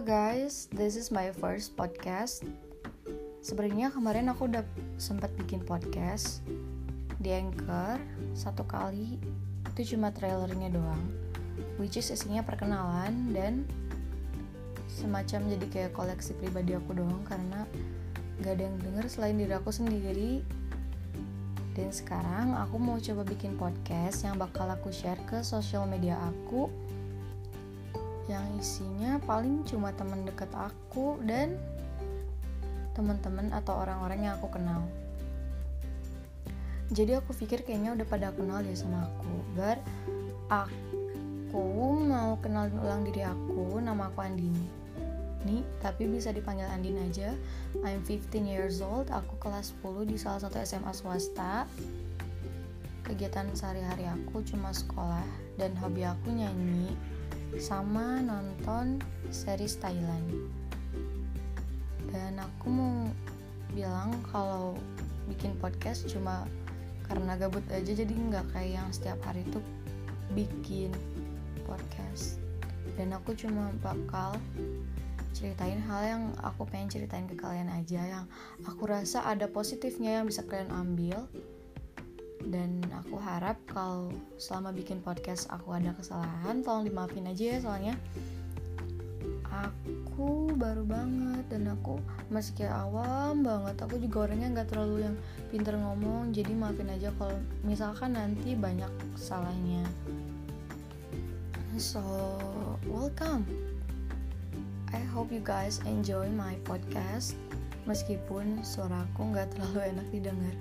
guys, this is my first podcast. Sebenarnya kemarin aku udah sempat bikin podcast di Anchor satu kali. Itu cuma trailernya doang, which is isinya perkenalan dan semacam jadi kayak koleksi pribadi aku doang karena gak ada yang denger selain diri aku sendiri. Dan sekarang aku mau coba bikin podcast yang bakal aku share ke sosial media aku yang isinya paling cuma teman dekat aku dan teman-teman atau orang-orang yang aku kenal. Jadi aku pikir kayaknya udah pada kenal ya sama aku. But aku mau kenalin ulang diri aku, nama aku Andini. Nih, tapi bisa dipanggil Andin aja. I'm 15 years old, aku kelas 10 di salah satu SMA swasta. Kegiatan sehari-hari aku cuma sekolah dan hobi aku nyanyi, sama nonton series Thailand. Dan aku mau bilang kalau bikin podcast cuma karena gabut aja jadi nggak kayak yang setiap hari tuh bikin podcast. Dan aku cuma bakal ceritain hal yang aku pengen ceritain ke kalian aja yang aku rasa ada positifnya yang bisa kalian ambil dan aku harap kalau selama bikin podcast aku ada kesalahan tolong dimaafin aja ya soalnya aku baru banget dan aku masih kayak awam banget. Aku juga orangnya nggak terlalu yang pinter ngomong jadi maafin aja kalau misalkan nanti banyak salahnya. So welcome. I hope you guys enjoy my podcast. Meskipun suaraku nggak terlalu enak didengar